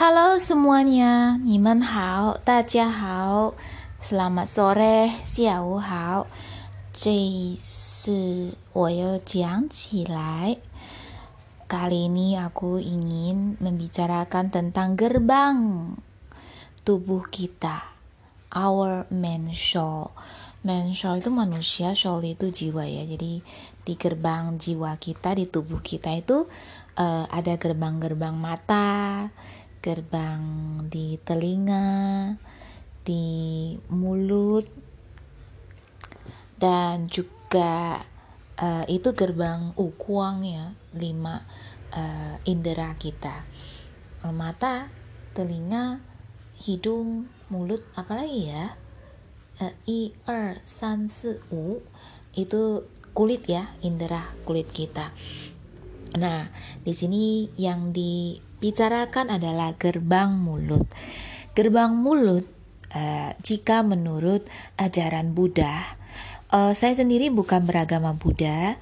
Halo semuanya, 你们好，大家好，Selamat sore，下午好。这一次我又讲起来。Kali ini aku ingin membicarakan tentang gerbang tubuh kita, our main soul. Man soul itu manusia, soul itu jiwa ya. Jadi di gerbang jiwa kita, di tubuh kita itu uh, ada gerbang-gerbang mata, gerbang di telinga, di mulut, dan juga uh, itu gerbang ukuang ya, lima uh, indera kita. Mata, telinga, hidung, mulut, apalagi ya? I, er, san, si, u, itu kulit ya, indera kulit kita. Nah, di sini yang di bicarakan adalah gerbang mulut. Gerbang mulut, uh, jika menurut ajaran Buddha, uh, saya sendiri bukan beragama Buddha,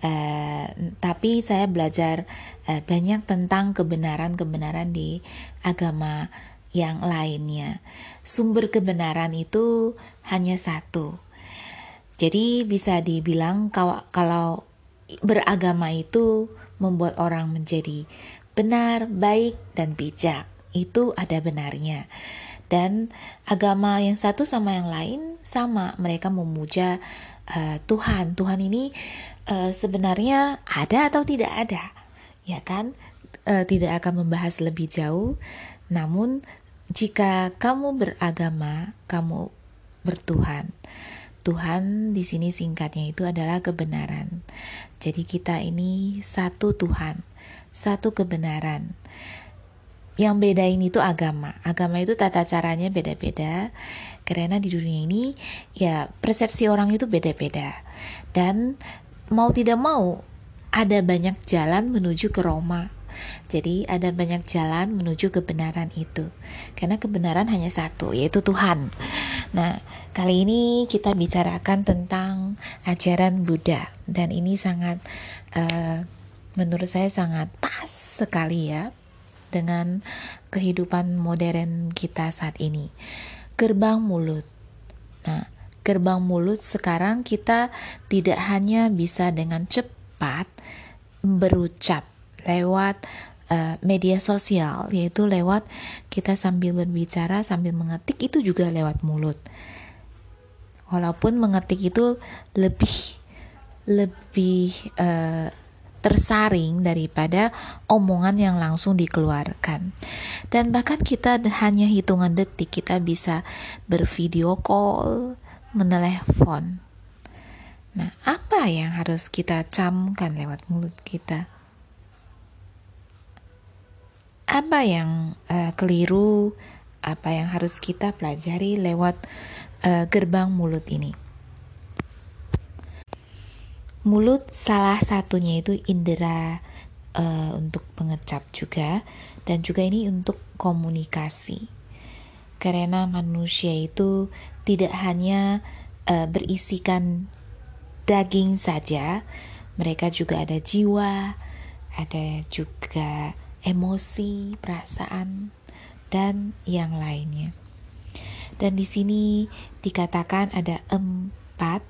uh, tapi saya belajar uh, banyak tentang kebenaran-kebenaran di agama yang lainnya. Sumber kebenaran itu hanya satu. Jadi bisa dibilang kalau, kalau beragama itu membuat orang menjadi benar, baik, dan bijak. Itu ada benarnya. Dan agama yang satu sama yang lain sama, mereka memuja uh, Tuhan. Tuhan ini uh, sebenarnya ada atau tidak ada, ya kan? Uh, tidak akan membahas lebih jauh. Namun jika kamu beragama, kamu bertuhan. Tuhan di sini singkatnya itu adalah kebenaran. Jadi kita ini satu Tuhan satu kebenaran. Yang beda ini tuh agama. Agama itu tata caranya beda-beda. Karena di dunia ini ya persepsi orang itu beda-beda. Dan mau tidak mau ada banyak jalan menuju ke Roma. Jadi ada banyak jalan menuju kebenaran itu. Karena kebenaran hanya satu, yaitu Tuhan. Nah, kali ini kita bicarakan tentang ajaran Buddha dan ini sangat uh, menurut saya sangat pas sekali ya dengan kehidupan modern kita saat ini. Gerbang mulut. Nah, gerbang mulut sekarang kita tidak hanya bisa dengan cepat berucap lewat uh, media sosial, yaitu lewat kita sambil berbicara sambil mengetik itu juga lewat mulut. Walaupun mengetik itu lebih lebih uh, tersaring daripada omongan yang langsung dikeluarkan. Dan bahkan kita hanya hitungan detik kita bisa bervideo call, menelepon. Nah, apa yang harus kita camkan lewat mulut kita? Apa yang uh, keliru? Apa yang harus kita pelajari lewat uh, gerbang mulut ini? mulut salah satunya itu indera uh, untuk mengecap juga dan juga ini untuk komunikasi karena manusia itu tidak hanya uh, berisikan daging saja mereka juga ada jiwa ada juga emosi perasaan dan yang lainnya dan di sini dikatakan ada empat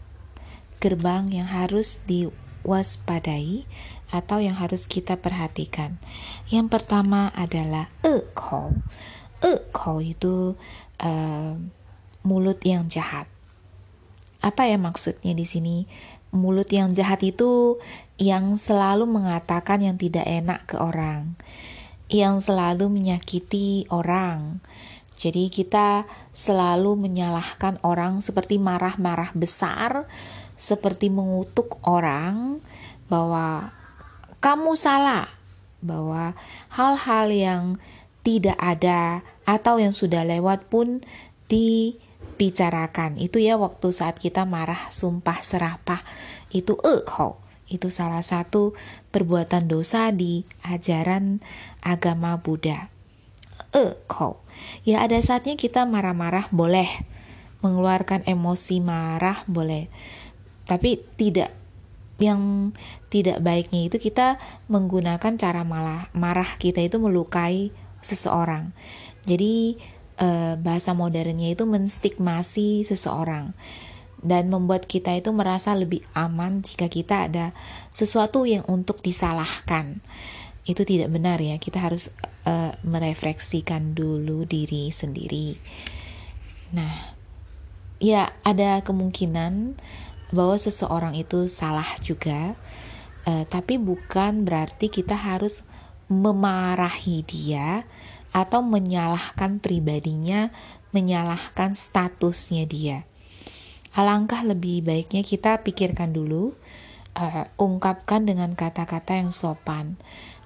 gerbang yang harus diwaspadai atau yang harus kita perhatikan. Yang pertama adalah ekou. Ekou itu uh, mulut yang jahat. Apa ya maksudnya di sini? Mulut yang jahat itu yang selalu mengatakan yang tidak enak ke orang, yang selalu menyakiti orang. Jadi kita selalu menyalahkan orang seperti marah-marah besar, seperti mengutuk orang bahwa kamu salah, bahwa hal-hal yang tidak ada atau yang sudah lewat pun dibicarakan. Itu ya waktu saat kita marah, sumpah, serapah. Itu ekou. Itu salah satu perbuatan dosa di ajaran agama Buddha. Ekou. Ya ada saatnya kita marah-marah boleh. Mengeluarkan emosi marah boleh tapi tidak yang tidak baiknya itu kita menggunakan cara malah marah kita itu melukai seseorang. Jadi uh, bahasa modernnya itu menstigmasi seseorang dan membuat kita itu merasa lebih aman jika kita ada sesuatu yang untuk disalahkan. Itu tidak benar ya. Kita harus uh, merefleksikan dulu diri sendiri. Nah, ya ada kemungkinan bahwa seseorang itu salah juga, uh, tapi bukan berarti kita harus memarahi dia atau menyalahkan pribadinya, menyalahkan statusnya dia Alangkah lebih baiknya kita pikirkan dulu, uh, ungkapkan dengan kata-kata yang sopan,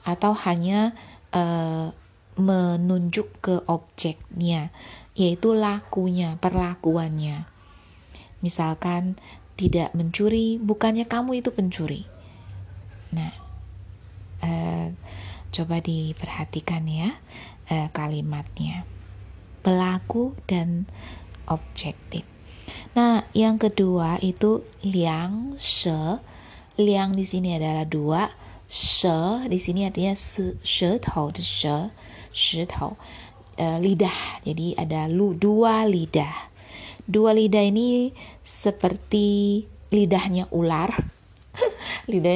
atau hanya uh, menunjuk ke objeknya, yaitu lakunya, perlakuannya. Misalkan tidak mencuri, bukannya kamu itu pencuri. Nah, uh, coba diperhatikan ya uh, kalimatnya, pelaku dan objektif. Nah, yang kedua itu liang she. Liang di sini adalah dua, she di sini artinya she tau de she, tau. Uh, lidah. Jadi ada lu dua lidah. Dua lidah ini seperti lidahnya ular.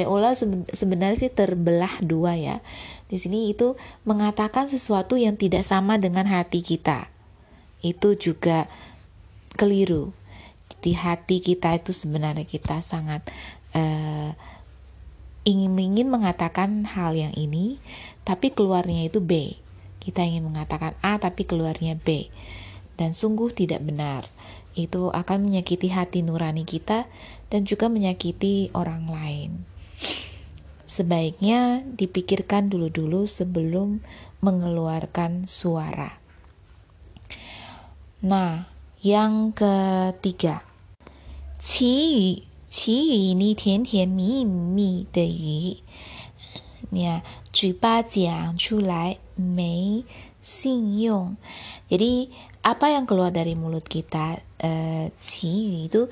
Ular sebenarnya sih terbelah dua ya. Di sini itu mengatakan sesuatu yang tidak sama dengan hati kita. Itu juga keliru di hati kita itu sebenarnya kita sangat uh, ingin ingin mengatakan hal yang ini, tapi keluarnya itu B. Kita ingin mengatakan A, tapi keluarnya B, dan sungguh tidak benar. Itu akan menyakiti hati nurani kita dan juga menyakiti orang lain. Sebaiknya dipikirkan dulu-dulu sebelum mengeluarkan suara. Nah, yang ketiga, 祈雨，祈雨你甜甜蜜蜜的雨，你看嘴巴讲出来没信用。Jadi apa yang keluar dari mulut kita, uh, itu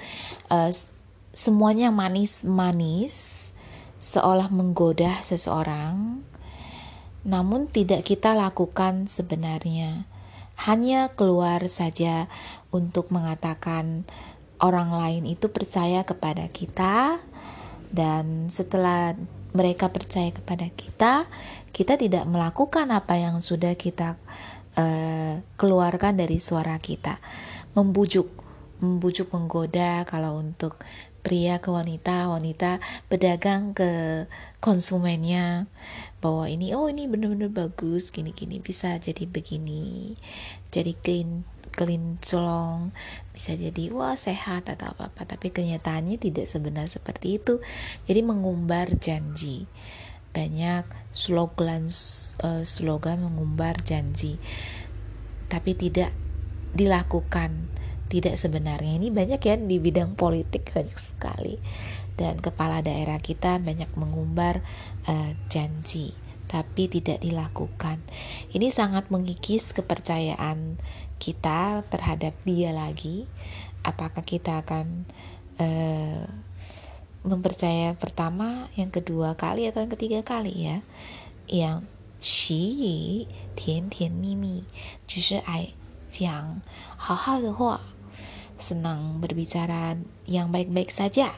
uh, semuanya manis-manis, seolah menggoda seseorang, namun tidak kita lakukan sebenarnya. Hanya keluar saja untuk mengatakan orang lain itu percaya kepada kita dan setelah mereka percaya kepada kita, kita tidak melakukan apa yang sudah kita uh, keluarkan dari suara kita. Membujuk, membujuk menggoda kalau untuk pria ke wanita, wanita pedagang ke konsumennya. Bahwa ini oh ini benar-benar bagus gini-gini bisa jadi begini jadi clean solong bisa jadi wah sehat atau apa apa tapi kenyataannya tidak sebenar seperti itu. Jadi mengumbar janji banyak slogan uh, slogan mengumbar janji. Tapi tidak dilakukan tidak sebenarnya. Ini banyak ya di bidang politik banyak sekali. Dan kepala daerah kita banyak mengumbar uh, janji tapi tidak dilakukan. Ini sangat mengikis kepercayaan kita terhadap dia lagi. Apakah kita akan uh, mempercaya pertama yang kedua kali atau yang ketiga kali ya. Yang qi tian tian mi mi ai jiang hao hao de hua. Senang berbicara yang baik-baik saja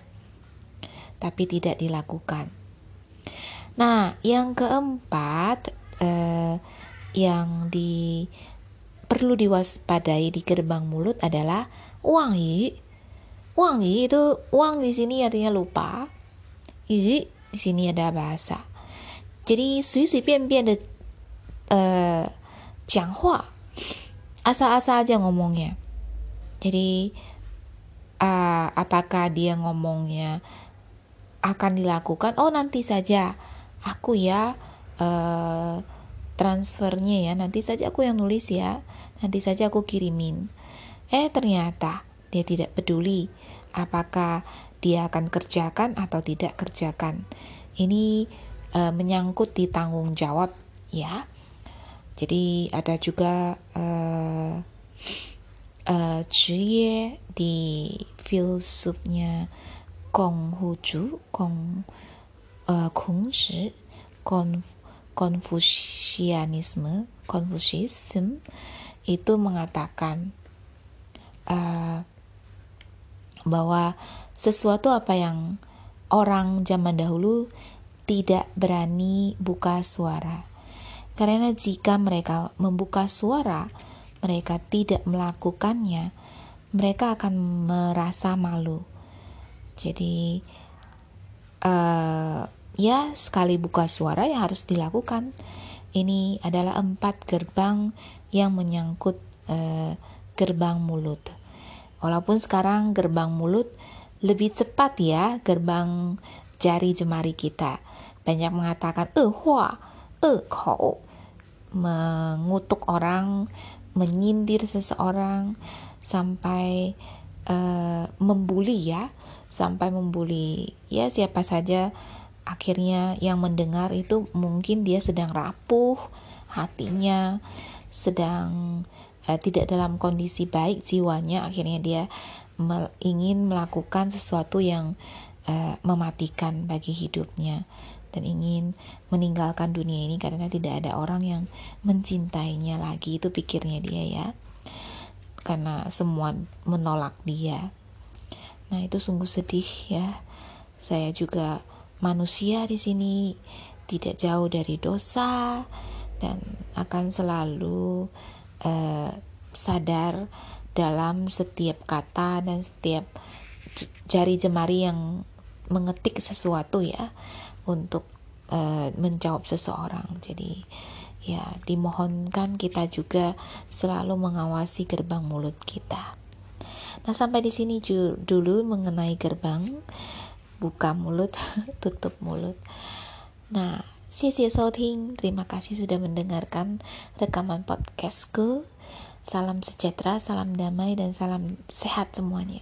tapi tidak dilakukan. Nah yang keempat uh, yang di perlu diwaspadai di gerbang mulut adalah wang yi. Wang yi itu wang di sini artinya lupa. Yu di sini ada bahasa. Jadi sui sui bian bian de uh, asal-asal aja ngomongnya. Jadi uh, apakah dia ngomongnya akan dilakukan? Oh nanti saja. Aku ya uh, transfernya ya nanti saja aku yang nulis ya nanti saja aku kirimin eh ternyata dia tidak peduli apakah dia akan kerjakan atau tidak kerjakan. Ini e, menyangkut di tanggung jawab ya. Jadi ada juga uh, uh, di filsufnya Kong Hu Kong uh, Kong Shi, Kong Konfusianisme, Konfusiisme itu mengatakan uh, bahwa sesuatu apa yang orang zaman dahulu tidak berani buka suara. Karena jika mereka membuka suara, mereka tidak melakukannya, mereka akan merasa malu. Jadi, uh, ya, sekali buka suara ya harus dilakukan. Ini adalah empat gerbang yang menyangkut uh, gerbang mulut. Walaupun sekarang gerbang mulut lebih cepat ya, gerbang jari jemari kita. Banyak mengatakan, eh, hua, eh, kau, mengutuk orang, menyindir seseorang, sampai uh, membuli ya, sampai membuli ya siapa saja. Akhirnya yang mendengar itu mungkin dia sedang rapuh hatinya sedang uh, tidak dalam kondisi baik jiwanya akhirnya dia me ingin melakukan sesuatu yang uh, mematikan bagi hidupnya dan ingin meninggalkan dunia ini karena tidak ada orang yang mencintainya lagi. Itu pikirnya dia ya karena semua menolak dia. Nah itu sungguh sedih ya. Saya juga manusia di sini tidak jauh dari dosa dan akan selalu uh, sadar dalam setiap kata dan setiap jari jemari yang mengetik sesuatu ya untuk uh, menjawab seseorang. Jadi ya dimohonkan kita juga selalu mengawasi gerbang mulut kita. Nah, sampai di sini dulu mengenai gerbang buka mulut, tutup mulut. Nah, Terima kasih sudah mendengarkan rekaman podcastku. Salam sejahtera, salam damai, dan salam sehat semuanya.